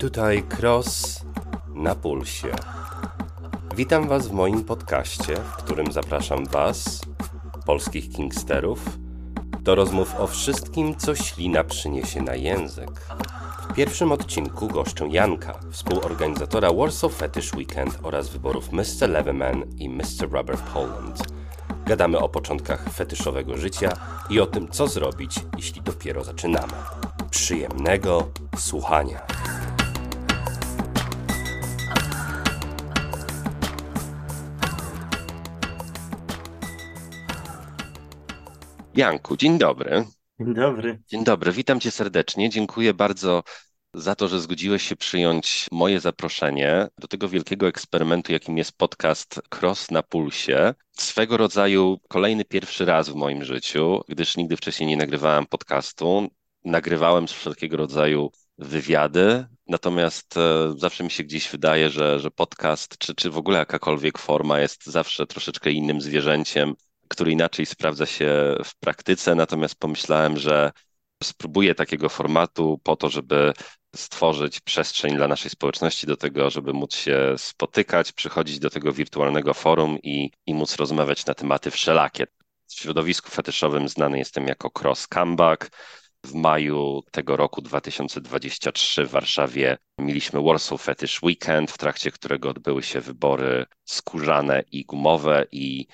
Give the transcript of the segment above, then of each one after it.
Tutaj Cross na pulsie. Witam Was w moim podcaście, w którym zapraszam Was, polskich kingsterów, do rozmów o wszystkim, co ślina przyniesie na język. W pierwszym odcinku goszczę Janka, współorganizatora Warsaw Fetish Weekend oraz wyborów Mr. Leatherman i Mr. Rubber Poland. Gadamy o początkach fetyszowego życia i o tym, co zrobić, jeśli dopiero zaczynamy. Przyjemnego słuchania. Janku, dzień dobry. Dzień dobry. Dzień dobry, witam cię serdecznie. Dziękuję bardzo za to, że zgodziłeś się przyjąć moje zaproszenie do tego wielkiego eksperymentu, jakim jest podcast Cross na Pulsie. Swego rodzaju kolejny pierwszy raz w moim życiu, gdyż nigdy wcześniej nie nagrywałem podcastu. Nagrywałem wszelkiego rodzaju wywiady, natomiast e, zawsze mi się gdzieś wydaje, że, że podcast, czy, czy w ogóle jakakolwiek forma jest zawsze troszeczkę innym zwierzęciem, który inaczej sprawdza się w praktyce, natomiast pomyślałem, że spróbuję takiego formatu po to, żeby stworzyć przestrzeń dla naszej społeczności do tego, żeby móc się spotykać, przychodzić do tego wirtualnego forum i, i móc rozmawiać na tematy wszelakie. W środowisku fetyszowym znany jestem jako Cross Comeback. W maju tego roku 2023 w Warszawie mieliśmy Warsaw Fetish Weekend, w trakcie którego odbyły się wybory skórzane i gumowe i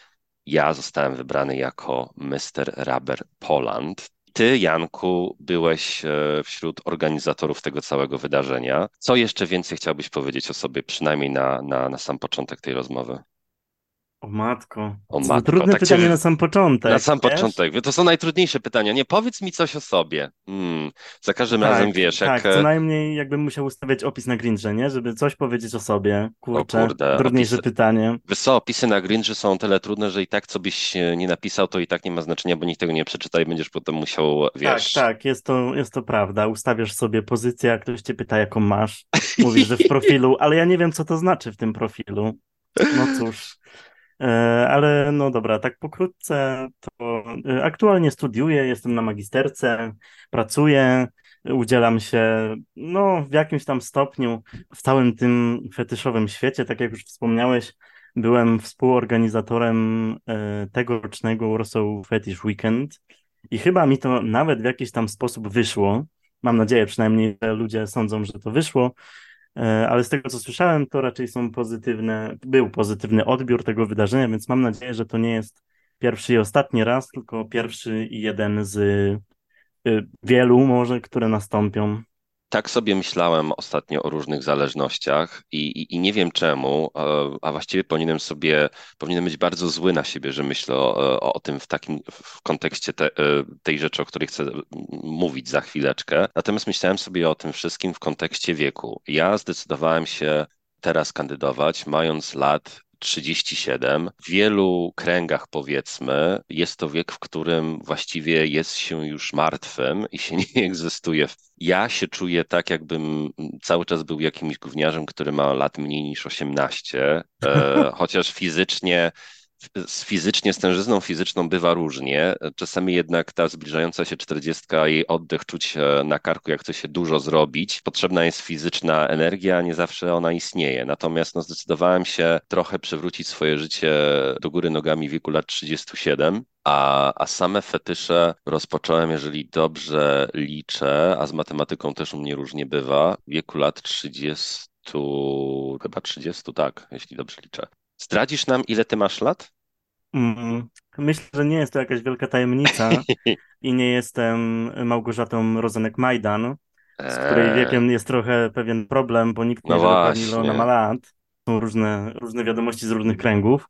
ja zostałem wybrany jako Mr. Rubber Poland. Ty, Janku, byłeś e, wśród organizatorów tego całego wydarzenia. Co jeszcze więcej chciałbyś powiedzieć o sobie, przynajmniej na, na, na sam początek tej rozmowy? O matko. O matko, trudne tak pytanie cię- na sam początek. Na sam wiesz? początek. To są najtrudniejsze pytania. Nie, powiedz mi coś o sobie. Mm, za każdym Tak, razem wiesz, jak. Tak, co najmniej jakbym musiał ustawiać opis na Grinche, nie? Żeby coś powiedzieć o sobie. Kurczę, O kurde, trudniejsze opisy- pytanie. Wiesz co, opisy na Grinży są tyle trudne, że i tak co byś e, nie napisał, to i tak nie ma znaczenia, bo nikt tego nie przeczyta i będziesz potem musiał, wiesz... Tak, tak, jest to, jest to prawda. Ustawiasz sobie pozycję, a ktoś cię pyta, jaką masz. Mówisz, że w profilu, ale ja nie wiem, co to znaczy w tym profilu. No cóż. E, Ale no dobra, tak pokrótce to e, aktualnie studiuję, jestem na magisterce, pracuję, udzielam się no w jakimś tam stopniu w całym tym fetyszowym świecie, tak jak już wspomniałeś, byłem współorganizatorem e, tegorocznego Warsaw Fetish Weekend i chyba mi to nawet w jakiś tam sposób wyszło. Mam nadzieję przynajmniej, że ludzie sądzą, że to wyszło. E, ale z tego co słyszałem, to raczej są pozytywne, był pozytywny odbiór tego wydarzenia, więc mam nadzieję, że to nie jest pierwszy i ostatni raz, tylko pierwszy i jeden z y, wielu może, które nastąpią. Tak sobie myślałem ostatnio o różnych zależnościach i, i, i nie wiem czemu, a właściwie powinienem sobie, powinienem być bardzo zły na siebie, że myślę o, o, o tym w takim, w kontekście te, e, tej rzeczy, o której chcę mówić za chwileczkę. Natomiast myślałem sobie o tym wszystkim w kontekście wieku. Ja zdecydowałem się teraz kandydować, mając lat 37. W wielu kręgach, powiedzmy, jest to wiek, w którym właściwie jest się już martwym i się nie egzystuje. Ja się czuję tak, jakbym cały czas był jakimś gówniarzem, który ma lat mniej niż 18, e, chociaż fizycznie. Z fizycznie, z tężyzną fizyczną bywa różnie. Czasami jednak ta zbliżająca się 40, jej oddech czuć e, na karku, jak chce się dużo zrobić. Potrzebna jest fizyczna energia, nie zawsze ona istnieje. Natomiast no, zdecydowałem się trochę przywrócić swoje życie do góry nogami w wieku lat 37. A, a same fetysze rozpocząłem, jeżeli dobrze liczę, a z matematyką też u mnie różnie bywa, w wieku lat 30, chyba 30, tak, jeśli dobrze liczę. Zdradzisz nam, ile ty masz lat? Mm, Myślę, że nie jest to jakaś wielka tajemnica i nie jestem Małgorzatą Rozenek-Majdan, z której Eee, wiekiem jest trochę pewien problem, bo nikt nie No wie dokładnie, ile ona ma lat. Są różne, różne wiadomości z różnych kręgów,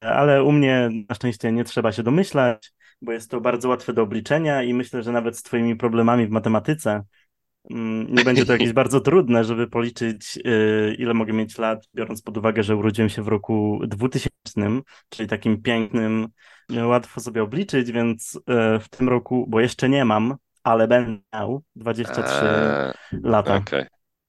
ale u mnie na szczęście nie trzeba się domyślać, bo jest to bardzo łatwe do obliczenia i myślę, że nawet z twoimi problemami w matematyce nie będzie to jakieś bardzo trudne, żeby policzyć, y, ile mogę mieć lat, biorąc pod uwagę, że urodziłem się w roku 2000, czyli takim pięknym, y, łatwo sobie obliczyć, więc y, w tym roku, bo jeszcze nie mam, ale będę miał 23 Eee, lata. Okej.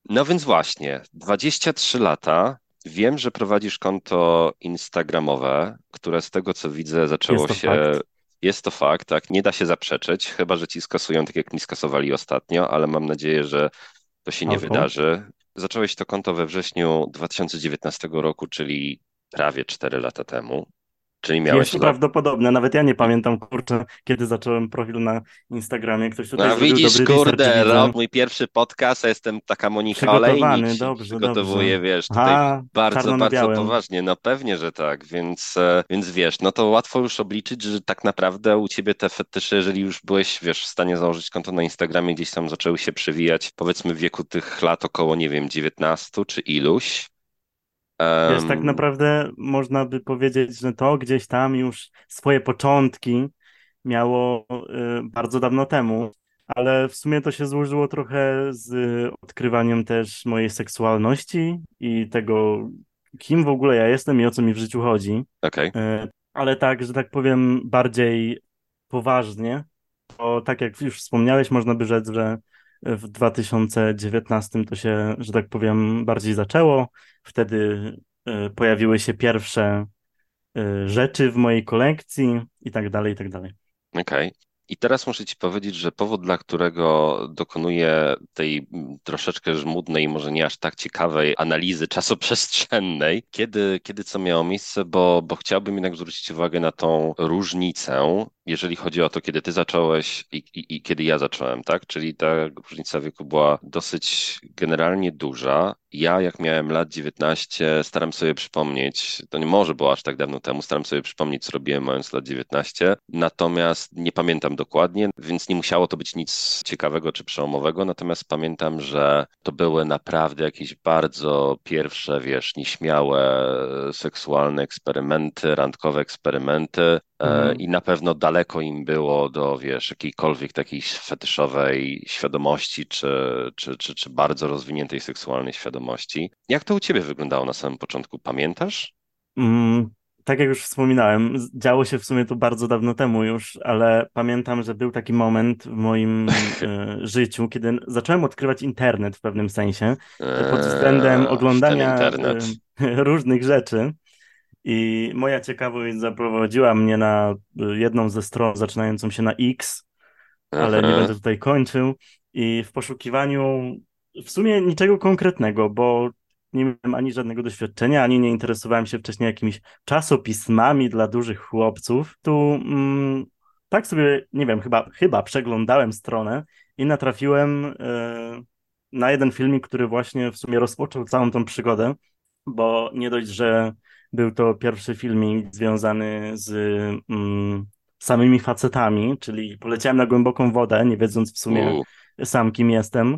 No więc właśnie, 23 lata. Wiem, że prowadzisz konto instagramowe, które z tego co widzę zaczęło się. fakt. Jest to fakt, tak, nie da się zaprzeczyć, chyba że ci skasują tak jak mi skasowali ostatnio, ale mam nadzieję, że to się nie Albo? wydarzy. zacząłeś to konto we wrześniu 2019 roku, czyli prawie 4 lata temu. Czyli miałeś Jest to prawdopodobne, nawet ja nie pamiętam, kurczę, kiedy zacząłem profil na Instagramie. Ktoś tutaj no, widzisz, dobry kurde, rok, mój pierwszy podcast, a jestem taka Monika Olejnik, dobrze, przygotowuję, dobrze. wiesz, tutaj a, bardzo, bardzo poważnie, no pewnie, że tak, więc, e, więc wiesz, no to łatwo już obliczyć, że tak naprawdę u ciebie te fetysze, jeżeli już byłeś, wiesz, w stanie założyć konto na Instagramie, gdzieś tam zaczęły się przewijać, powiedzmy w wieku tych lat około, nie wiem, 19 czy iluś, Wiesz, tak naprawdę można by powiedzieć, że to gdzieś tam już swoje początki miało y, bardzo dawno temu, ale w sumie to się złożyło trochę z odkrywaniem też mojej seksualności i tego, kim w ogóle ja jestem i o co mi w życiu chodzi. Okay. Ale tak, że tak powiem, bardziej poważnie, bo tak jak już wspomniałeś, można by rzec, że w 2019 to się, że tak powiem, bardziej zaczęło. Wtedy e, pojawiły się pierwsze e, rzeczy w mojej kolekcji i tak dalej, i tak dalej. Okej. Okay. I teraz muszę Ci powiedzieć, że powód, dla którego dokonuję tej troszeczkę żmudnej, może nie aż tak ciekawej analizy czasoprzestrzennej, kiedy, kiedy co miało miejsce, bo, bo chciałbym jednak zwrócić uwagę na tą różnicę jeżeli chodzi o to, kiedy ty zacząłeś i, i, i, kiedy ja zacząłem, tak? Czyli ta różnica wieku była dosyć generalnie duża. Ja, jak miałem lat 19, staram sobie przypomnieć, to nie może było aż tak dawno temu, staram sobie przypomnieć, co robiłem mając lat 19, natomiast nie pamiętam dokładnie, więc nie musiało to być nic ciekawego czy przełomowego, natomiast pamiętam, że to były naprawdę jakieś bardzo pierwsze, wiesz, nieśmiałe seksualne eksperymenty, randkowe eksperymenty, Mhm. I na pewno daleko im było do, wiesz, jakiejkolwiek takiej fetyszowej świadomości, czy, czy, czy, czy bardzo rozwiniętej seksualnej świadomości. Jak to u ciebie wyglądało na samym początku? Pamiętasz? Mm, tak jak już wspominałem, działo się w sumie to bardzo dawno temu już, ale pamiętam, że był taki moment w moim e, życiu, kiedy zacząłem odkrywać internet w pewnym sensie pod względem eee, oglądania e, różnych rzeczy. I moja ciekawość zaprowadziła mnie na jedną ze stron zaczynającą się na X, ale nie będę tutaj kończył. I w poszukiwaniu w sumie niczego konkretnego, bo nie miałem ani żadnego doświadczenia, ani nie interesowałem się wcześniej jakimiś czasopismami dla dużych chłopców. Tu mm, tak sobie, nie wiem, chyba, chyba przeglądałem stronę i natrafiłem y, na jeden filmik, który właśnie w sumie rozpoczął całą tą przygodę, bo nie dość, że był to pierwszy filmik związany z mm, samymi facetami, czyli poleciałem na głęboką wodę, nie wiedząc w sumie U. sam kim jestem.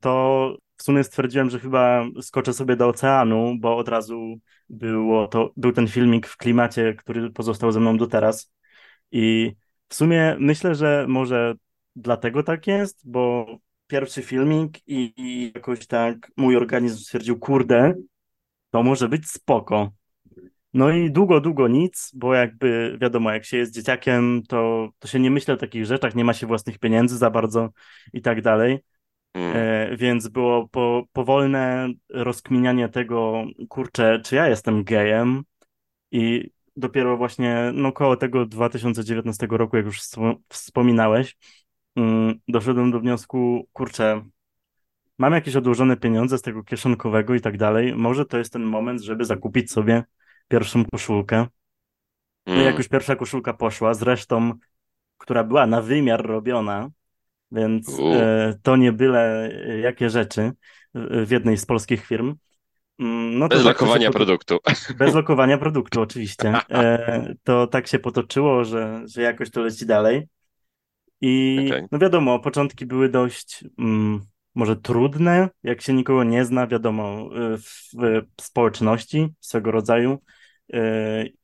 To w sumie stwierdziłem, że chyba skoczę sobie do oceanu, bo od razu było to, był ten filmik w klimacie, który pozostał ze mną do teraz. I w sumie myślę, że może dlatego tak jest, bo pierwszy filmik i, i jakoś tak mój organizm stwierdził, kurde, to może być spoko. No i długo, długo nic, bo jakby wiadomo, jak się jest dzieciakiem, to, to się nie myśli o takich rzeczach, nie ma się własnych pieniędzy za bardzo i tak dalej. Mm. E, więc było po, powolne rozkminianie tego, kurczę, czy ja jestem gejem i dopiero właśnie no koło tego 2019 roku, jak już wspominałeś, mm, doszedłem do wniosku, kurczę, mam jakieś odłożone pieniądze z tego kieszonkowego i tak dalej, może to jest ten moment, żeby zakupić sobie pierwszą koszulkę. No mm. jak już pierwsza koszulka poszła, zresztą, która była na wymiar robiona, więc e, to nie byle e, jakie rzeczy w jednej z polskich firm. Mm, no bez tak lokowania produktu. Bez lokowania produktu, oczywiście. E, to tak się potoczyło, że, że jakoś to leci dalej. I okay. no wiadomo, początki były dość mm, może trudne, jak się nikogo nie zna, wiadomo, y, w, w społeczności swego rodzaju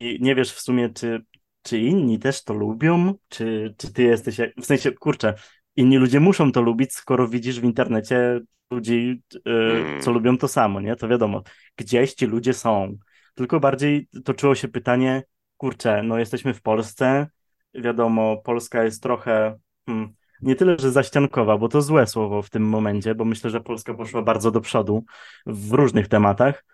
i nie wiesz w sumie, czy, czy inni też to lubią, czy, czy ty jesteś, w sensie, kurczę, inni ludzie muszą to lubić, skoro widzisz w internecie ludzi, yy, co lubią to samo, nie? To wiadomo, gdzieś ci ludzie są. Tylko bardziej toczyło się pytanie, kurczę, no jesteśmy w Polsce, wiadomo, Polska jest trochę... Hmm, nie tyle, że zaściankowa, bo to złe słowo w tym momencie, bo myślę, że Polska poszła bardzo do przodu w różnych tematach,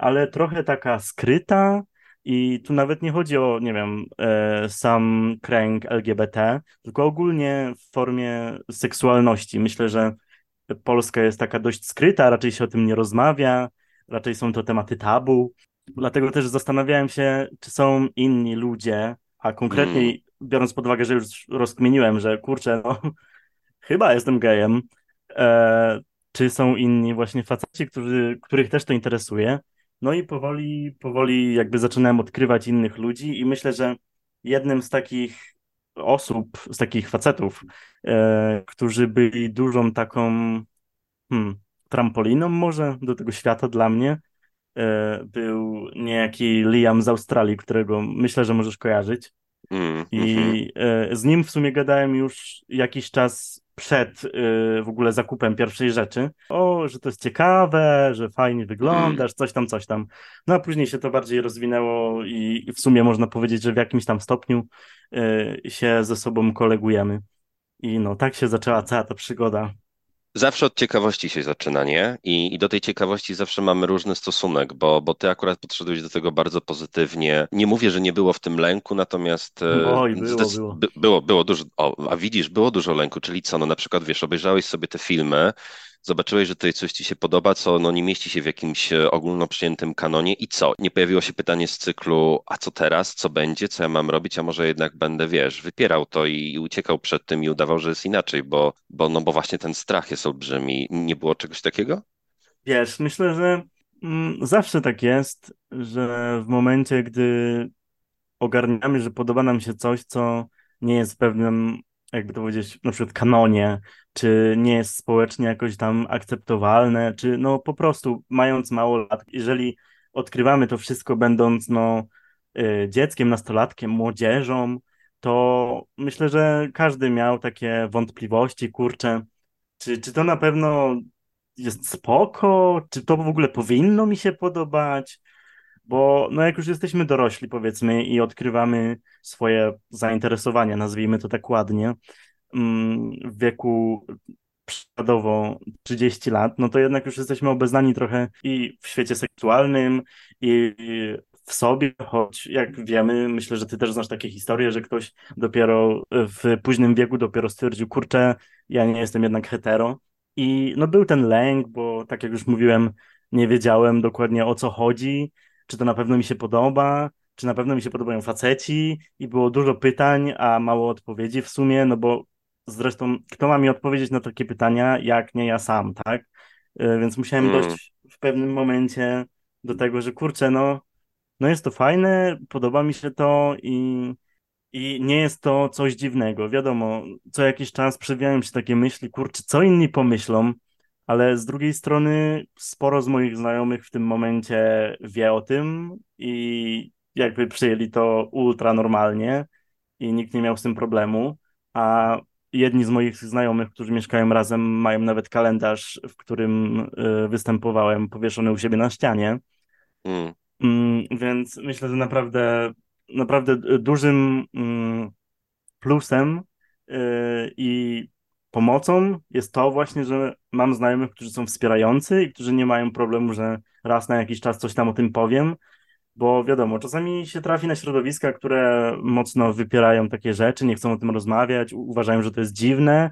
ale trochę taka skryta i tu nawet nie chodzi o, nie wiem, e, sam kręg LGBT, tylko ogólnie w formie seksualności. Myślę, że Polska jest taka dość skryta, raczej się o tym nie rozmawia, raczej są to tematy tabu. Dlatego też zastanawiałem się, czy są inni ludzie, a konkretnie mm. biorąc pod uwagę, że już rozkminiłem, że kurczę, no chyba jestem gejem, e, czy są inni właśnie faceci, którzy, których też to interesuje. No i powoli, powoli jakby zaczynałem odkrywać innych ludzi i myślę, że jednym z takich osób, z takich facetów, e, którzy byli dużą taką hmm, trampoliną może do tego świata dla mnie, e, był niejaki Liam z Australii, którego myślę, że możesz kojarzyć. Mm, I mm-hmm. e, z nim w sumie gadałem już jakiś czas przed y, w ogóle zakupem pierwszej rzeczy. O, że to jest ciekawe, że fajnie wyglądasz, coś tam, coś tam. No a później się to bardziej rozwinęło i w sumie można powiedzieć, że w jakimś tam stopniu y, się ze sobą kolegujemy. I no, tak się zaczęła cała ta przygoda. Zawsze od ciekawości się zaczyna, nie? I, I, do tej ciekawości zawsze mamy różny stosunek, bo, bo ty akurat podszedłeś do tego bardzo pozytywnie. Nie mówię, że nie było w tym lęku, natomiast e, Oj, było, było. było, było dużo, o, a widzisz, było dużo lęku, czyli co, no na przykład wiesz, obejrzałeś sobie te filmy, zobaczyłeś, że tutaj coś ci się podoba, co no, nie mieści się w jakimś e, ogólno przyjętym kanonie i co? Nie pojawiło się pytanie z cyklu, a co teraz, co będzie, co ja mam robić, a może jednak będę, wiesz, wypierał to i, i uciekał przed tym i udawał, że jest inaczej, bo, bo, no, bo właśnie ten strach jest olbrzymi. Nie było czegoś takiego? Wiesz, myślę, że mm, zawsze tak jest, że w momencie, gdy ogarniamy, że podoba nam się coś, co nie jest w pewnym jakby to powiedzieć, na przykład kanonie, czy nie jest społecznie jakoś tam akceptowalne, czy no po prostu mając mało lat, jeżeli odkrywamy to wszystko będąc no y, dzieckiem, nastolatkiem, młodzieżą, to myślę, że każdy miał takie wątpliwości, kurczę, czy, czy to na pewno jest spoko, czy to w ogóle powinno mi się podobać, bo no jak już jesteśmy dorośli, powiedzmy, i odkrywamy swoje zainteresowania, nazwijmy to tak ładnie, w wieku przykładowo 30 lat, no to jednak już jesteśmy obeznani trochę i w świecie seksualnym, i w sobie, choć jak wiemy, myślę, że ty też znasz takie historie, że ktoś dopiero w późnym wieku dopiero stwierdził, kurczę, ja nie jestem jednak hetero. I no był ten lęk, bo tak jak już mówiłem, nie wiedziałem dokładnie o co chodzi, czy to na pewno mi się podoba, czy na pewno mi się podobają faceci i było dużo pytań, a mało odpowiedzi w sumie, no bo zresztą kto ma mi odpowiedzieć na takie pytania, jak nie ja sam, tak? E, więc musiałem hmm. dojść w pewnym momencie do tego, że kurczę, no, no jest to fajne, podoba mi się to i, i nie jest to coś dziwnego. Wiadomo, co jakiś czas przewijają się takie myśli, kurczę, co inni pomyślą, ale z drugiej strony sporo z moich znajomych w tym momencie wie o tym i jakby przyjęli to ultra normalnie i nikt nie miał z tym problemu, a jedni z moich znajomych, którzy mieszkają razem, mają nawet kalendarz, w którym y, występowałem, powieszony u siebie na ścianie. Mm. Mm, więc myślę, że naprawdę, naprawdę dużym mm, plusem y, i pomocą jest to właśnie, że mam znajomych, którzy są wspierający i którzy nie mają problemu, że raz na jakiś czas coś tam o tym powiem, bo wiadomo, czasami się trafi na środowiska, które mocno wypierają takie rzeczy, nie chcą o tym rozmawiać, uważają, że to jest dziwne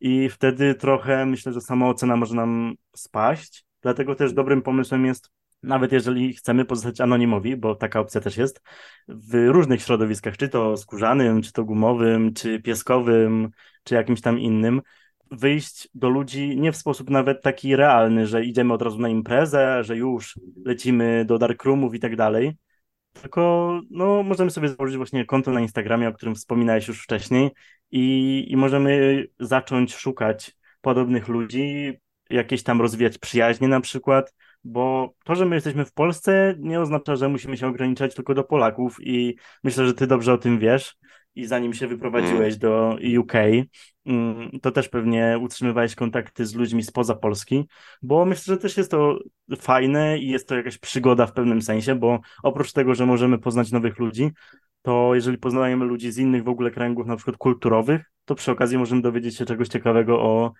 i wtedy trochę myślę, że sama ocena może nam spaść. Dlatego też dobrym pomysłem jest, nawet jeżeli chcemy pozostać anonimowi, bo taka opcja też jest, w różnych środowiskach, czy to skórzanym, czy to gumowym, czy pieskowym, czy jakimś tam innym, wyjść do ludzi nie w sposób nawet taki realny, że idziemy od razu na imprezę, że już lecimy do darkroomów i tak dalej, tylko no, możemy sobie założyć właśnie konto na Instagramie, o którym wspominałeś już wcześniej i, i możemy zacząć szukać podobnych ludzi, jakieś tam rozwijać przyjaźnie na przykład, bo to, że my jesteśmy w Polsce nie oznacza, że musimy się ograniczać tylko do Polaków i myślę, że ty dobrze o tym wiesz i zanim się wyprowadziłeś mm. do UK, mm, to też pewnie utrzymywałeś kontakty z ludźmi spoza Polski, bo myślę, że też jest to fajne i jest to jakaś przygoda w pewnym sensie, bo oprócz tego, że możemy poznać nowych ludzi, to jeżeli poznajemy ludzi z innych w ogóle kręgów, na przykład kulturowych, to przy okazji możemy dowiedzieć się czegoś ciekawego o,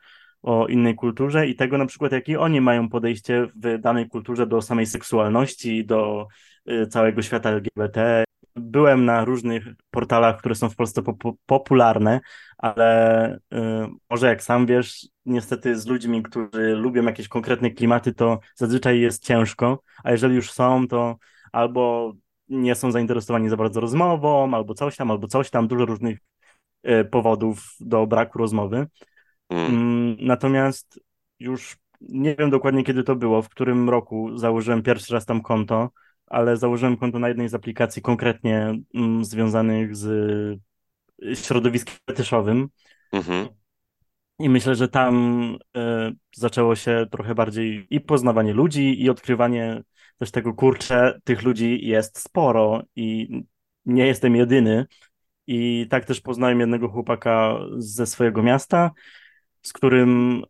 o innej kulturze i tego na przykład, jakie oni mają podejście w danej kulturze do samej seksualności, do y, całego świata LGBT byłem na różnych portalach, które są w Polsce popularne, ale y, może jak sam wiesz, niestety z ludźmi, którzy lubią jakieś konkretne klimaty, to zazwyczaj jest ciężko, a jeżeli już są, to albo nie są zainteresowani za bardzo rozmową, albo coś tam, albo coś tam, dużo różnych y, powodów do braku rozmowy. Mm. mm. Natomiast już nie wiem dokładnie kiedy to było, w którym roku założyłem pierwszy raz tam konto, ale założyłem konto na jednej z aplikacji konkretnie mm, związanych z środowiskiem fetyszowym. Mhm. I myślę, że tam y, zaczęło się trochę bardziej i poznawanie ludzi, i odkrywanie też tego, kurczę, tych ludzi jest sporo i nie jestem jedyny. I tak też poznałem jednego chłopaka ze swojego miasta, z którym,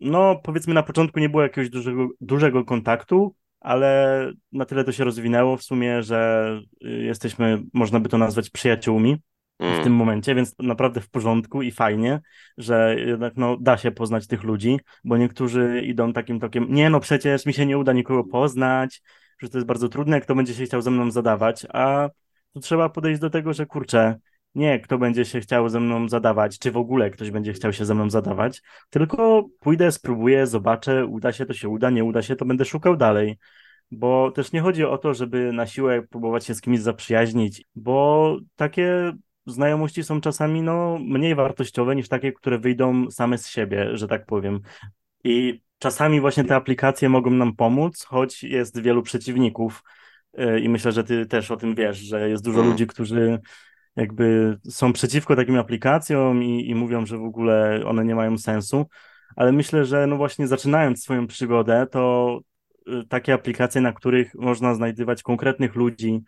no powiedzmy na początku nie było jakiegoś dużego, dużego kontaktu, ale na tyle to się rozwinęło w sumie, że y, jesteśmy, można by to nazwać przyjaciółmi w mm. tym momencie, więc naprawdę w porządku i fajnie, że jednak no, da się poznać tych ludzi, bo niektórzy idą takim tokiem, nie no przecież mi się nie uda nikogo poznać, że to jest bardzo trudne, kto będzie się chciał ze mną zadawać, a tu trzeba podejść do tego, że kurczę, nie kto będzie się chciał ze mną zadawać, czy w ogóle ktoś będzie chciał się ze mną zadawać, tylko pójdę, spróbuję, zobaczę, uda się, to się uda, nie uda się, to będę szukał dalej. Bo też nie chodzi o to, żeby na siłę próbować się z kimś zaprzyjaźnić, bo takie znajomości są czasami no, mniej wartościowe niż takie, które wyjdą same z siebie, że tak powiem. I czasami właśnie te aplikacje mogą nam pomóc, choć jest wielu przeciwników. Y, I myślę, że ty też o tym wiesz, że jest dużo mm. ludzi, którzy jakby są przeciwko takim aplikacjom i, i mówią, że w ogóle one nie mają sensu. Ale myślę, że no właśnie zaczynając swoją przygodę, to y, takie aplikacje, na których można znajdywać konkretnych ludzi,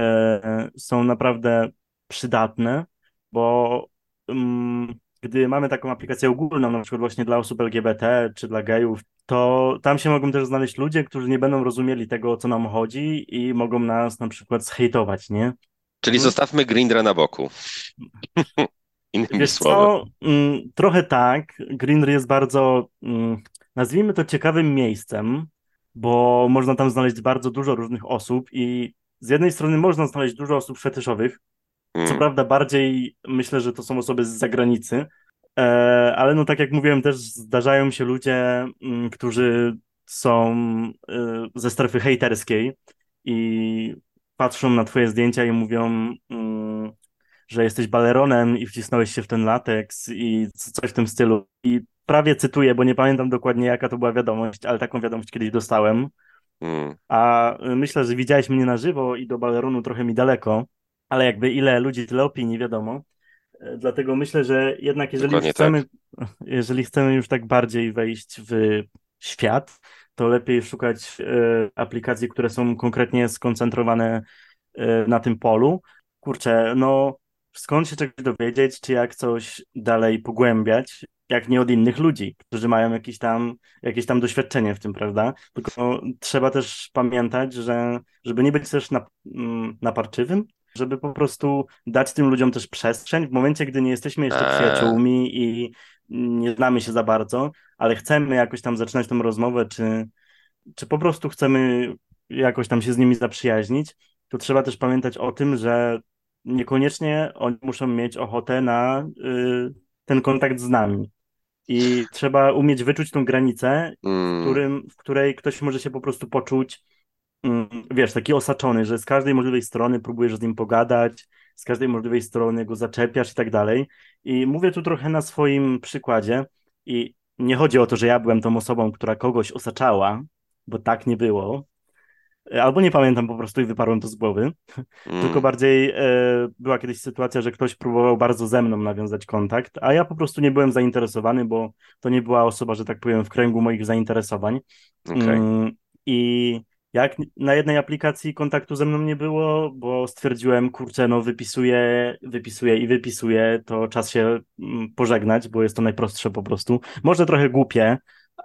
e, są naprawdę przydatne, bo um, gdy mamy taką aplikację ogólną, na przykład właśnie dla osób LGBT czy dla gejów, to tam się mogą też znaleźć ludzie, którzy nie będą rozumieli tego, o co nam chodzi i mogą nas na przykład zhejtować, nie? Czyli hmm. zostawmy Grindra na boku. Innymi Wiesz słowy. Co? Mm, trochę tak. Grindr jest bardzo, mm, nazwijmy to ciekawym miejscem, bo można tam znaleźć bardzo dużo różnych osób i z jednej strony można znaleźć dużo osób fetyszowych, co hmm. prawda bardziej myślę, że to są osoby z zagranicy, e, ale no tak jak mówiłem też zdarzają się ludzie, mm, którzy są e, ze strefy hejterskiej i patrzą na twoje zdjęcia i mówią, mm, że jesteś baleronem i wcisnąłeś się w ten lateks i coś w tym stylu. I prawie cytuję, bo nie pamiętam dokładnie jaka to była wiadomość, ale taką wiadomość kiedyś dostałem. Mm. A myślę, że widziałeś mnie na żywo i do baleronu trochę mi daleko, ale jakby ile ludzi, tyle opinii, wiadomo. E, dlatego myślę, że jednak jeżeli chcemy, tak. jeżeli chcemy już tak bardziej wejść w świat, to lepiej szukać e, aplikacji, które są konkretnie skoncentrowane e, na tym polu. Kurczę, no skąd się czegoś dowiedzieć, czy jak coś dalej pogłębiać, jak nie od innych ludzi, którzy mają jakieś tam, jakieś tam doświadczenie w tym, prawda? Tylko trzeba też pamiętać, że żeby nie być też mm, naparczywym, żeby po prostu dać tym ludziom też przestrzeń w momencie, gdy nie jesteśmy jeszcze eee. przyjaciółmi i nie znamy się za bardzo, ale chcemy jakoś tam zaczynać tą rozmowę, czy, czy po prostu chcemy jakoś tam się z nimi zaprzyjaźnić, to trzeba też pamiętać o tym, że niekoniecznie oni muszą mieć ochotę na y, ten kontakt z nami. I trzeba umieć wyczuć tą granicę, w, mm. którym, w której ktoś może się po prostu poczuć, mm, wiesz, taki osaczony, że z każdej możliwej strony próbujesz z nim pogadać, z każdej możliwej strony go zaczepiasz i tak dalej. I mówię tu trochę na swoim przykładzie i nie chodzi o to, że ja byłem tą osobą, która kogoś osaczała, bo tak nie było. Albo nie pamiętam po prostu i wyparłem to z głowy. Mm. Tylko bardziej e, była kiedyś sytuacja, że ktoś próbował bardzo ze mną nawiązać kontakt, a ja po prostu nie byłem zainteresowany, bo to nie była osoba, że tak powiem, w kręgu moich zainteresowań. Okay. Mm, I jak na jednej aplikacji kontaktu ze mną nie było, bo stwierdziłem, kurczę, no wypisuję, wypisuję i wypisuję, to czas się mm, pożegnać, bo jest to najprostsze po prostu. Może trochę głupie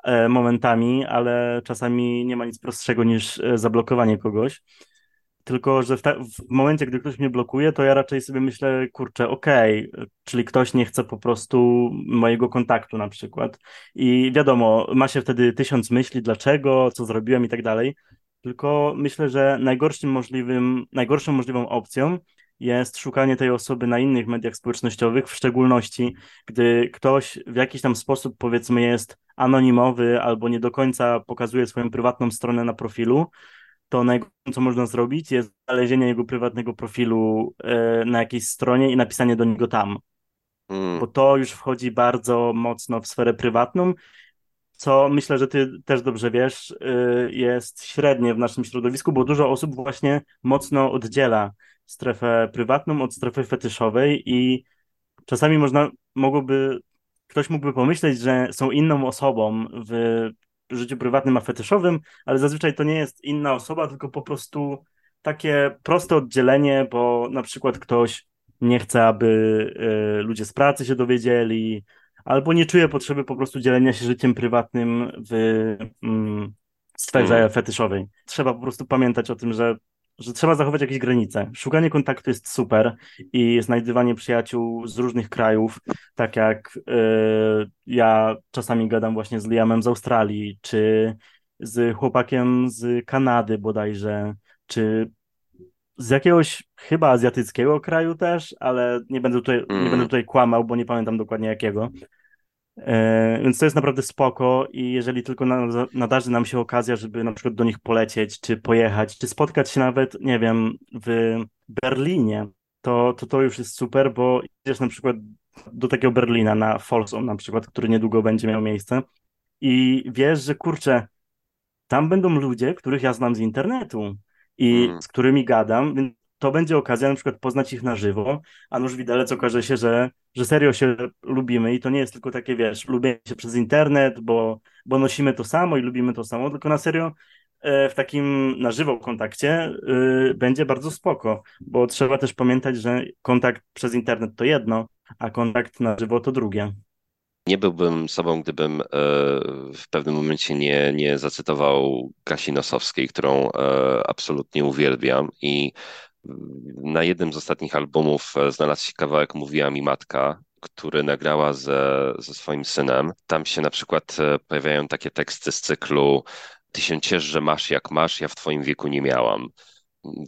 e, momentami, ale czasami nie ma nic prostszego niż e, zablokowanie kogoś. Tylko, że w, ta, w momencie, gdy ktoś mnie blokuje, to ja raczej sobie myślę, kurczę, okej, okay, czyli ktoś nie chce po prostu mojego kontaktu na przykład. I wiadomo, ma się wtedy tysiąc myśli, dlaczego, co zrobiłem i tak dalej tylko myślę, że najgorszym możliwym, najgorszą możliwą opcją jest szukanie tej osoby na innych mediach społecznościowych, w szczególności gdy ktoś w jakiś tam sposób, powiedzmy, jest anonimowy albo nie do końca pokazuje swoją prywatną stronę na profilu, to najgorsze, co można zrobić, jest znalezienie jego prywatnego profilu e, na jakiejś stronie i napisanie do niego tam. Mm. Bo to już wchodzi bardzo mocno w sferę prywatną, co myślę, że ty też dobrze wiesz, e, jest średnie w naszym środowisku, bo dużo osób właśnie mocno oddziela strefę prywatną od strefy fetyszowej i czasami można, mogłoby, ktoś mógłby pomyśleć, że są inną osobą w życiu prywatnym a fetyszowym, ale zazwyczaj to nie jest inna osoba, tylko po prostu takie proste oddzielenie, bo na przykład ktoś nie chce, aby y, ludzie z pracy się dowiedzieli, albo nie czuje potrzeby po prostu dzielenia się życiem prywatnym w mm, sferze mm. fetyszowej. Trzeba po prostu pamiętać o tym, że że trzeba zachować jakieś granice. Szukanie kontaktu jest super i znajdywanie przyjaciół z różnych krajów, tak jak yy, ja czasami gadam właśnie z Liamem z Australii, czy z chłopakiem z Kanady bodajże, czy z jakiegoś chyba azjatyckiego kraju też, ale nie będę tutaj, mm. nie będę tutaj kłamał, bo nie pamiętam dokładnie jakiego. E, więc to jest naprawdę spoko i jeżeli tylko nadarzy nam się okazja, żeby na przykład do nich polecieć, czy pojechać, czy spotkać się nawet, nie wiem, w Berlinie, to to, to już jest super, bo idziesz na przykład do takiego Berlina na Folsom na przykład, który niedługo będzie miał miejsce i wiesz, że kurczę, tam będą ludzie, których ja znam z internetu i hmm. z którymi gadam, więc to będzie okazja na przykład poznać ich na żywo, a nuż widelec okaże się, że, że serio się lubimy i to nie jest tylko takie, wiesz, lubię się przez internet, bo, bo nosimy to samo i lubimy to samo, tylko na serio e, w takim na żywo kontakcie yy, będzie bardzo spoko, bo trzeba też pamiętać, że kontakt przez internet to jedno, a kontakt na żywo to drugie. Nie byłbym sobą, gdybym e, w pewnym momencie nie, nie zacytował Kasi Nosowskiej, którą absolutnie uwielbiam i na jednym z ostatnich albumów e, znalazł się kawałek Mówiła mi matka, który nagrała ze, ze swoim synem. Tam się na przykład e, pojawiają takie teksty z cyklu Ty się ciesz, że masz jak masz, ja w twoim wieku nie miałam.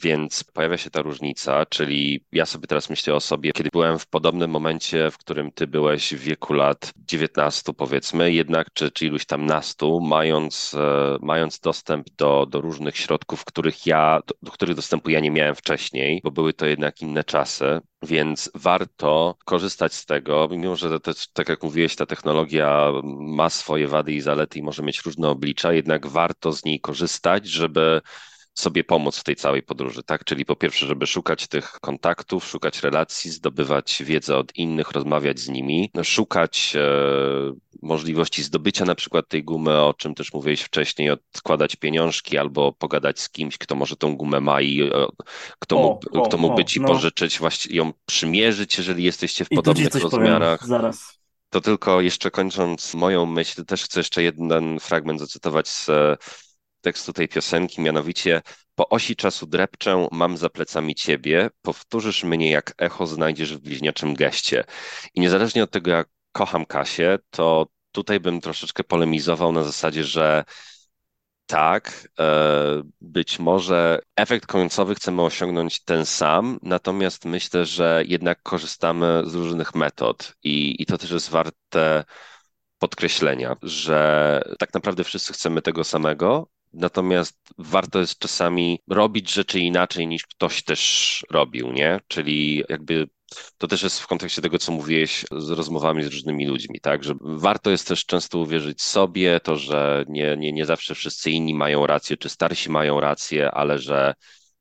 Więc pojawia się ta różnica, czyli ja sobie teraz myślę o sobie, kiedy byłem w podobnym momencie, w którym ty byłeś w wieku lat 19 powiedzmy, jednak czy, czy iluś tam nastu, mając, e, mając dostęp do, do różnych środków, których ja, do, do których dostępu ja nie miałem wcześniej, bo były to jednak inne czasy. Więc warto korzystać z tego, mimo że tak jak mówiłeś, ta technologia ma swoje wady i zalety i może mieć różne oblicza, jednak warto z niej korzystać, żeby sobie pomóc w tej całej podróży, tak? Czyli po pierwsze, żeby szukać tych kontaktów, szukać relacji, zdobywać wiedzę od innych, rozmawiać z nimi, no, szukać e, możliwości zdobycia na przykład tej gumy, o czym też mówiłeś wcześniej, odkładać pieniążki albo pogadać z kimś, kto może tą gumę ma i e, kto, o, mógł, o, kto mógłby ci no. pożyczyć, właśnie ją przymierzyć, jeżeli jesteście w I podobnych rozmiarach. Powiem, zaraz. To tylko jeszcze kończąc moją myśl, też chcę jeszcze jeden fragment zacytować z tekstu tej piosenki, mianowicie po osi czasu drepczę, mam za plecami ciebie, powtórzysz mnie jak echo znajdziesz w bliźniaczym geście. I niezależnie od tego, jak kocham Kasię, to tutaj bym troszeczkę polemizował na zasadzie, że tak, e, być może efekt końcowy chcemy osiągnąć ten sam, natomiast myślę, że jednak korzystamy z różnych metod i, i to też jest warte podkreślenia, że tak naprawdę wszyscy chcemy tego samego, Natomiast warto jest czasami robić rzeczy inaczej niż ktoś też robił, nie? Czyli jakby to też jest w kontekście tego, co mówiłeś z rozmowami z różnymi ludźmi, tak? Że warto jest też często uwierzyć sobie, to, że nie, nie, nie zawsze wszyscy inni mają rację, czy starsi mają rację, ale że,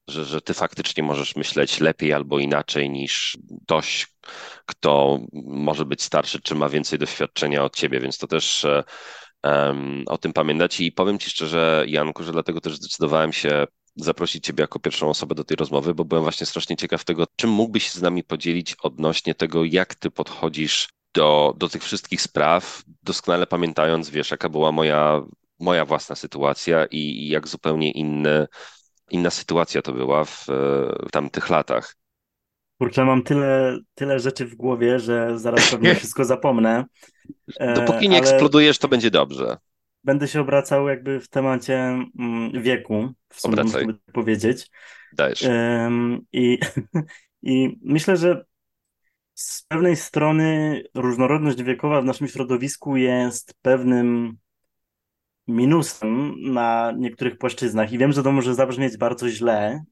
że, że ty faktycznie możesz myśleć lepiej albo inaczej niż ktoś, kto może być starszy, czy ma więcej doświadczenia od ciebie, więc to też e, um, o tym pamiętać. I powiem Ci szczerze, Janku, że dlatego też zdecydowałem się zaprosić Ciebie jako pierwszą osobę do tej rozmowy, bo byłem właśnie strasznie ciekaw tego, czym mógłbyś się z nami podzielić odnośnie tego, jak Ty podchodzisz do, do tych wszystkich spraw, doskonale pamiętając, wiesz, jaka była moja, moja własna sytuacja i, i jak zupełnie inny, inna sytuacja to była w, w tamtych latach. Kurczę, mam tyle, tyle rzeczy w głowie, że zaraz pewnie wszystko zapomnę. Dopóki nie ale... eksplodujesz, to będzie dobrze. będę się obracał jakby w temacie mm, wieku, w sumie Obracaj. powiedzieć. Dajesz. I, I myślę, że z pewnej strony różnorodność wiekowa w naszym środowisku jest pewnym minusem na niektórych płaszczyznach. I wiem, że to może zabrzmieć bardzo źle.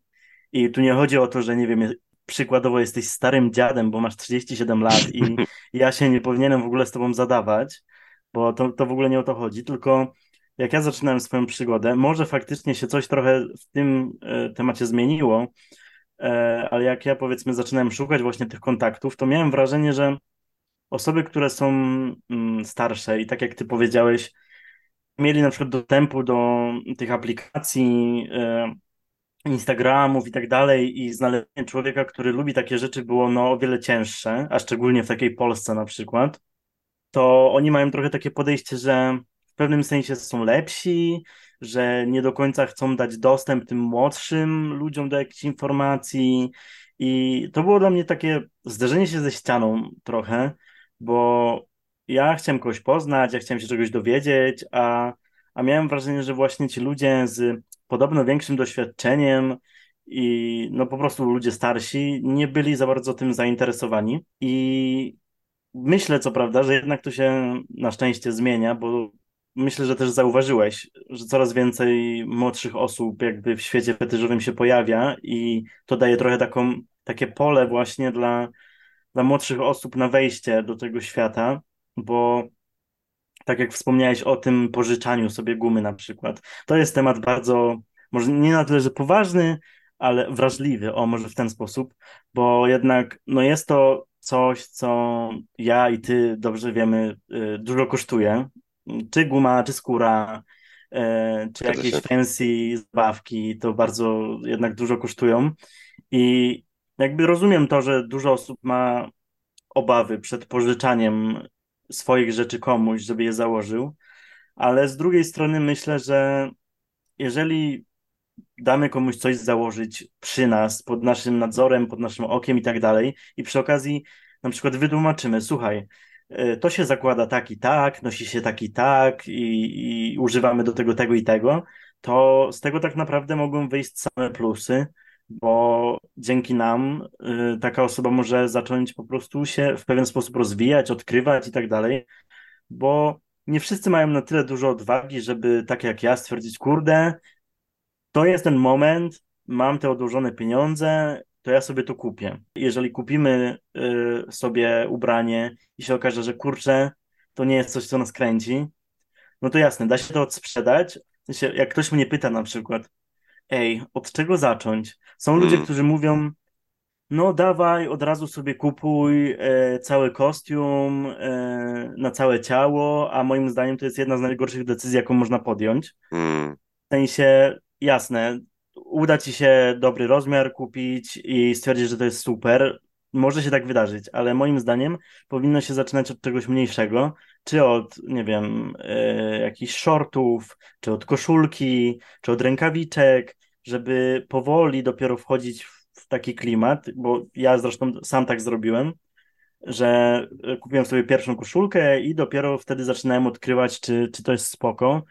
I tu nie chodzi o to, że nie wiem, przykładowo jesteś starym dziadem, bo masz 37 lat i ja się nie powinienem w ogóle z tobą zadawać, bo to, to w ogóle nie o to chodzi, tylko jak ja zaczynałem swoją przygodę, może faktycznie się coś trochę w tym e, temacie zmieniło, e, ale jak ja powiedzmy zaczynałem szukać właśnie tych kontaktów, to miałem wrażenie, że osoby, które są mm, starsze i tak jak ty powiedziałeś, mieli na przykład dostępu do tych aplikacji, e, Instagramów i tak dalej i znalezienie człowieka, który lubi takie rzeczy było no o wiele cięższe, a szczególnie w takiej Polsce na przykład, to oni mają trochę takie podejście, że w pewnym sensie są lepsi, że nie do końca chcą dać dostęp tym młodszym ludziom do jakichś informacji i to było dla mnie takie zderzenie się ze ścianą trochę, bo ja chciałem kogoś poznać, ja chciałem się czegoś dowiedzieć, a, a miałem wrażenie, że właśnie ci ludzie z podobno większym doświadczeniem i no po prostu ludzie starsi nie byli za bardzo tym zainteresowani. I myślę co prawda, że jednak to się na szczęście zmienia, bo myślę, że też zauważyłeś, że coraz więcej młodszych osób jakby w świecie fetyszowym się pojawia i to daje trochę taką, takie pole właśnie dla, dla młodszych osób na wejście do tego świata, bo tak jak wspomniałeś o tym pożyczaniu sobie gumy na przykład. To jest temat bardzo, może nie na tyle, że poważny, ale wrażliwy, o może w ten sposób, bo jednak no jest to coś, co ja i ty dobrze wiemy, y, dużo kosztuje. Czy guma, czy skóra, y, czy Zgadza jakieś się. fancy zabawki, to bardzo jednak dużo kosztują. I jakby rozumiem to, że dużo osób ma obawy przed pożyczaniem swoich rzeczy komuś, żeby je założył, ale z drugiej strony myślę, że jeżeli damy komuś coś założyć przy nas, pod naszym nadzorem, pod naszym okiem i tak dalej, i przy okazji na przykład wytłumaczymy, słuchaj, y, to się zakłada tak i tak, nosi się tak i tak i, i używamy do tego tego i tego, to z tego tak naprawdę mogą wyjść same plusy, bo dzięki nam y, taka osoba może zacząć po prostu się w pewien sposób rozwijać, odkrywać i tak dalej, bo nie wszyscy mają na tyle dużo odwagi, żeby tak jak ja stwierdzić, kurde, to jest ten moment, mam te odłożone pieniądze, to ja sobie to kupię. Jeżeli kupimy y, sobie ubranie i się okaże, że kurczę, to nie jest coś, co nas kręci, no to jasne, da się to odsprzedać. Jak ktoś mnie pyta na przykład, ej, od czego zacząć? Są ludzie, Mm, którzy mówią, no dawaj, od razu sobie kupuj e, cały kostium e, na całe ciało, a moim zdaniem to jest jedna z najgorszych decyzji, jaką można podjąć. mm. W sensie, jasne, uda ci się dobry rozmiar kupić i stwierdzić, że to jest super. Może się tak wydarzyć, ale moim zdaniem powinno się zaczynać od czegoś mniejszego, czy od, nie wiem, e, jakichś shortów, czy od koszulki, czy od rękawiczek, żeby powoli dopiero wchodzić w, w taki klimat, bo ja zresztą sam tak zrobiłem, że e, kupiłem sobie pierwszą koszulkę i dopiero wtedy zaczynałem odkrywać, czy, czy to jest spoko,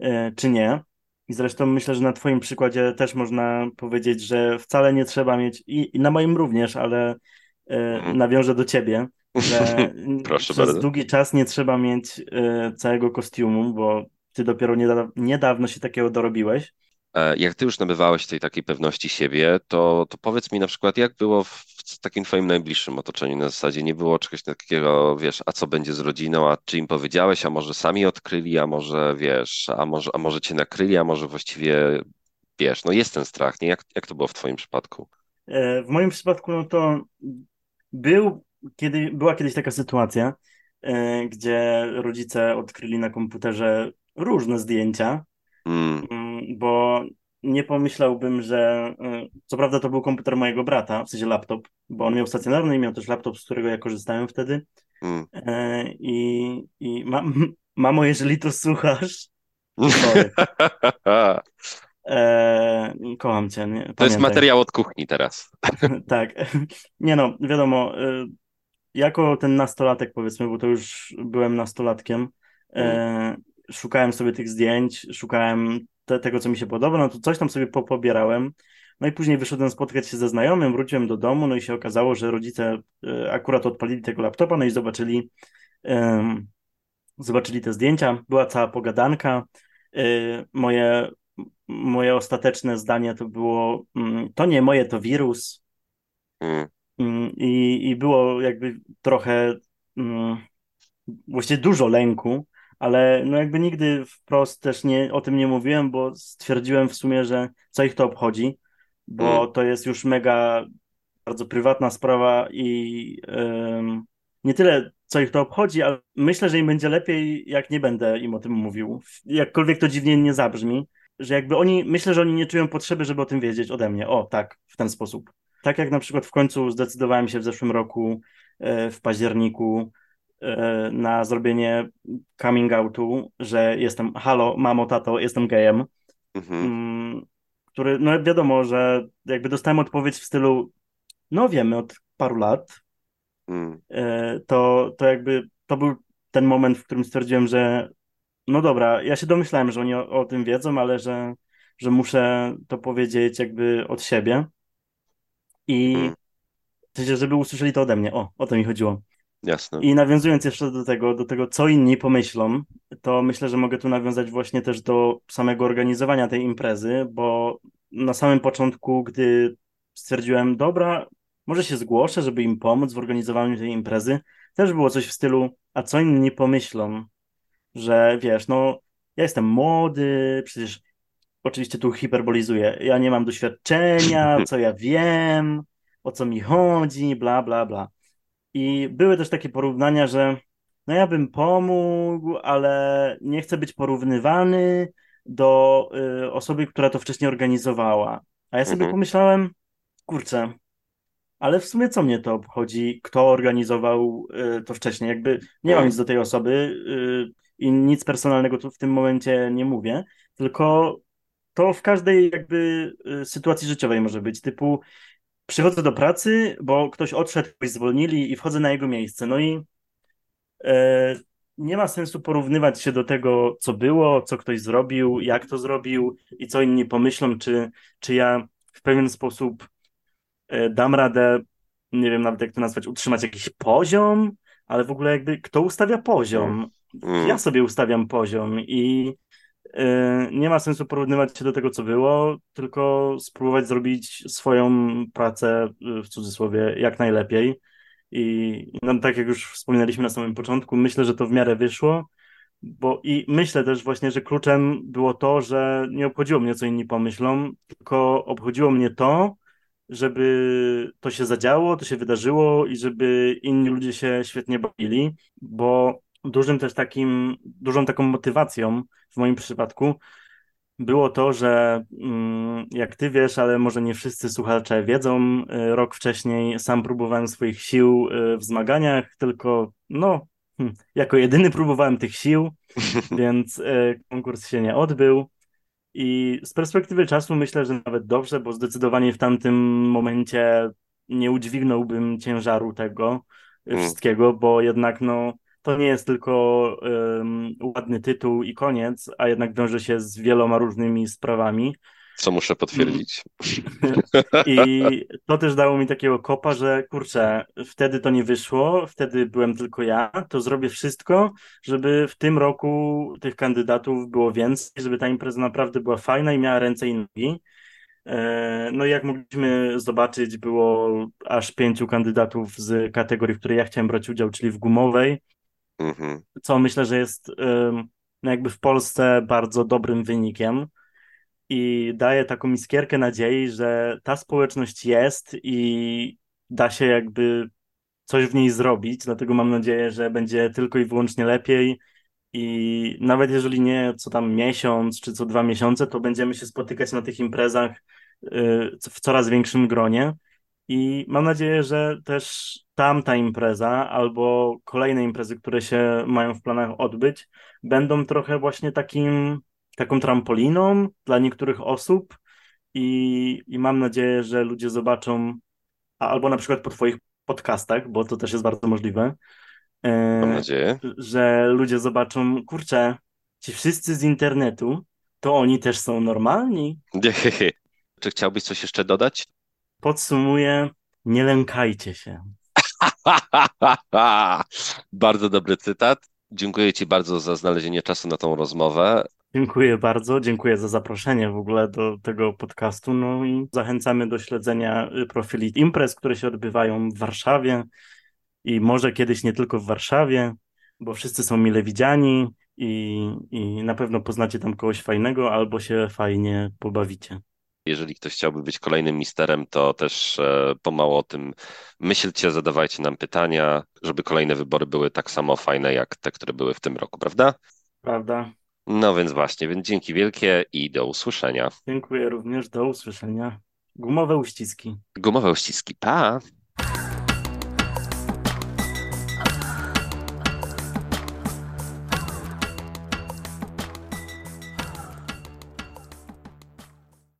e, czy nie. I zresztą myślę, że na Twoim przykładzie też można powiedzieć, że wcale nie trzeba mieć, i, i na moim również, ale Mhm. nawiążę do Ciebie, że Proszę przez bardzo. długi czas nie trzeba mieć e, całego kostiumu, bo Ty dopiero nieda, niedawno się takiego dorobiłeś. E, Jak ty już nabywałeś tej takiej pewności siebie, to, to powiedz mi na przykład, jak było w, w takim twoim najbliższym otoczeniu na zasadzie nie było czegoś takiego, wiesz, a co będzie z rodziną, a czy im powiedziałeś, a może sami odkryli, a może wiesz, a może, a może cię nakryli, a może właściwie wiesz, no jest ten strach, nie? Jak, jak to było w twoim przypadku? E, W moim przypadku, no to był, kiedy, była kiedyś taka sytuacja, e, gdzie rodzice odkryli na komputerze różne zdjęcia, Mm, mm, bo nie pomyślałbym, że. e, Co prawda, to był komputer mojego brata, w sensie laptop, bo on miał stacjonarny i miał też laptop, z którego ja korzystałem wtedy. mm. E, I, i ma, mamo, jeżeli to słuchasz. E, kocham cię, nie? To jest materiał od kuchni teraz. Tak. Nie no, wiadomo, jako ten nastolatek powiedzmy, bo to już byłem nastolatkiem, e, szukałem sobie tych zdjęć, szukałem te, tego, co mi się podoba, no to coś tam sobie popobierałem. No i później wyszedłem spotkać się ze znajomym, wróciłem do domu, no i się okazało, że rodzice e, akurat odpalili tego laptopa, no i zobaczyli, um, zobaczyli te zdjęcia, była cała pogadanka. Moje, moje ostateczne zdanie to było, mm, to nie moje, to wirus. Mm. I, I było jakby trochę, mm, właściwie dużo lęku, ale no jakby nigdy wprost też nie, o tym nie mówiłem, bo stwierdziłem w sumie, że co ich to obchodzi, bo mm. to jest już mega bardzo prywatna sprawa i nie tyle co ich to obchodzi, ale myślę, że im będzie lepiej, jak nie będę im o tym mówił. Jakkolwiek to dziwnie nie zabrzmi, że jakby oni, myślę, że oni nie czują potrzeby, żeby o tym wiedzieć ode mnie. O, tak, w ten sposób. Tak jak na przykład w końcu zdecydowałem się w zeszłym roku, e, w październiku, e, na zrobienie coming outu, że jestem, halo, mamo, tato, jestem gejem. Mhm. Mm, który, no wiadomo, że jakby dostałem odpowiedź w stylu, no wiemy od paru lat. E, to, to jakby to był ten moment, w którym stwierdziłem, że no dobra, ja się domyślałem, że oni o, o tym wiedzą, ale że, że muszę to powiedzieć jakby od siebie i mm. żeby usłyszeli to ode mnie. O, o to mi chodziło. Jasne. I nawiązując jeszcze do tego, do tego, co inni pomyślą, to myślę, że mogę tu nawiązać właśnie też do samego organizowania tej imprezy, bo na samym początku, gdy stwierdziłem, dobra, może się zgłoszę, żeby im pomóc w organizowaniu tej imprezy, też było coś w stylu, a co inni pomyślą, że wiesz, no ja jestem młody, przecież oczywiście tu hiperbolizuję, ja nie mam doświadczenia, co ja wiem, o co mi chodzi, bla, bla, bla. I były też takie porównania, że no ja bym pomógł, ale nie chcę być porównywany do y, osoby, która to wcześniej organizowała. A ja sobie mhm. pomyślałem, kurczę, ale w sumie co mnie to obchodzi, kto organizował y, to wcześniej? Jakby nie mam mhm. nic do tej osoby y, i nic personalnego tu w tym momencie nie mówię, tylko to w każdej jakby y, sytuacji życiowej może być, typu przychodzę do pracy, bo ktoś odszedł, ktoś zwolnili i wchodzę na jego miejsce. No i e, nie ma sensu porównywać się do tego, co było, co ktoś zrobił, jak to zrobił i co inni pomyślą, czy, czy ja w pewien sposób e, dam radę, nie wiem nawet jak to nazwać, utrzymać jakiś poziom, ale w ogóle jakby kto ustawia poziom? Mm. Ja sobie ustawiam poziom i nie ma sensu porównywać się do tego, co było, tylko spróbować zrobić swoją pracę y, w cudzysłowie jak najlepiej. I no, tak jak już wspominaliśmy na samym początku, myślę, że to w miarę wyszło. Bo i myślę też właśnie, że kluczem było to, że nie obchodziło mnie, co inni pomyślą, tylko obchodziło mnie to, żeby to się zadziało, to się wydarzyło i żeby inni ludzie się świetnie bawili, bo dużym też takim, dużą taką motywacją w moim przypadku było to, że mm, jak ty wiesz, ale może nie wszyscy słuchacze wiedzą, y, rok wcześniej sam próbowałem swoich sił y, w zmaganiach, tylko no, hm, jako jedyny próbowałem tych sił, więc y, konkurs się nie odbył. I z perspektywy czasu myślę, że nawet dobrze, bo zdecydowanie w tamtym momencie nie udźwignąłbym ciężaru tego mm. wszystkiego, bo jednak no to nie jest tylko um, ładny tytuł i koniec, a jednak wiąże się z wieloma różnymi sprawami. Co muszę potwierdzić. I to też dało mi takiego kopa, że kurczę, wtedy to nie wyszło, wtedy byłem tylko ja, to zrobię wszystko, żeby w tym roku tych kandydatów było więcej, żeby ta impreza naprawdę była fajna i miała ręce i nogi. E, no i jak mogliśmy zobaczyć, było aż pięciu kandydatów z kategorii, w której ja chciałem brać udział, czyli w gumowej, Mhm. Co myślę, że jest no jakby w Polsce bardzo dobrym wynikiem i daje taką iskierkę nadziei, że ta społeczność jest i da się jakby coś w niej zrobić, dlatego mam nadzieję, że będzie tylko i wyłącznie lepiej i nawet jeżeli nie co tam miesiąc czy co dwa miesiące, to będziemy się spotykać na tych imprezach y, w coraz większym gronie i mam nadzieję, że też tamta impreza albo kolejne imprezy, które się mają w planach odbyć, będą trochę właśnie takim, taką trampoliną dla niektórych osób i, i mam nadzieję, że ludzie zobaczą, albo na przykład po Twoich podcastach, bo to też jest bardzo możliwe. E, mam nadzieję. Że ludzie zobaczą, kurczę, ci wszyscy z internetu, to oni też są normalni? Czy chciałbyś coś jeszcze dodać? Podsumuję, nie lękajcie się. bardzo dobry cytat. Dziękuję Ci bardzo za znalezienie czasu na tą rozmowę. Dziękuję bardzo, dziękuję za zaproszenie w ogóle do tego podcastu. No i zachęcamy do śledzenia y, profili imprez, które się odbywają w Warszawie i może kiedyś nie tylko w Warszawie, bo wszyscy są mile widziani i, i na pewno poznacie tam kogoś fajnego albo się fajnie pobawicie. Jeżeli ktoś chciałby być kolejnym misterem, to też e, pomału o tym myślcie, zadawajcie nam pytania, żeby kolejne wybory były tak samo fajne jak te, które były w tym roku, prawda? Prawda. No więc właśnie, więc dzięki wielkie i do usłyszenia. Dziękuję również, do usłyszenia. Gumowe uściski. Gumowe uściski, pa!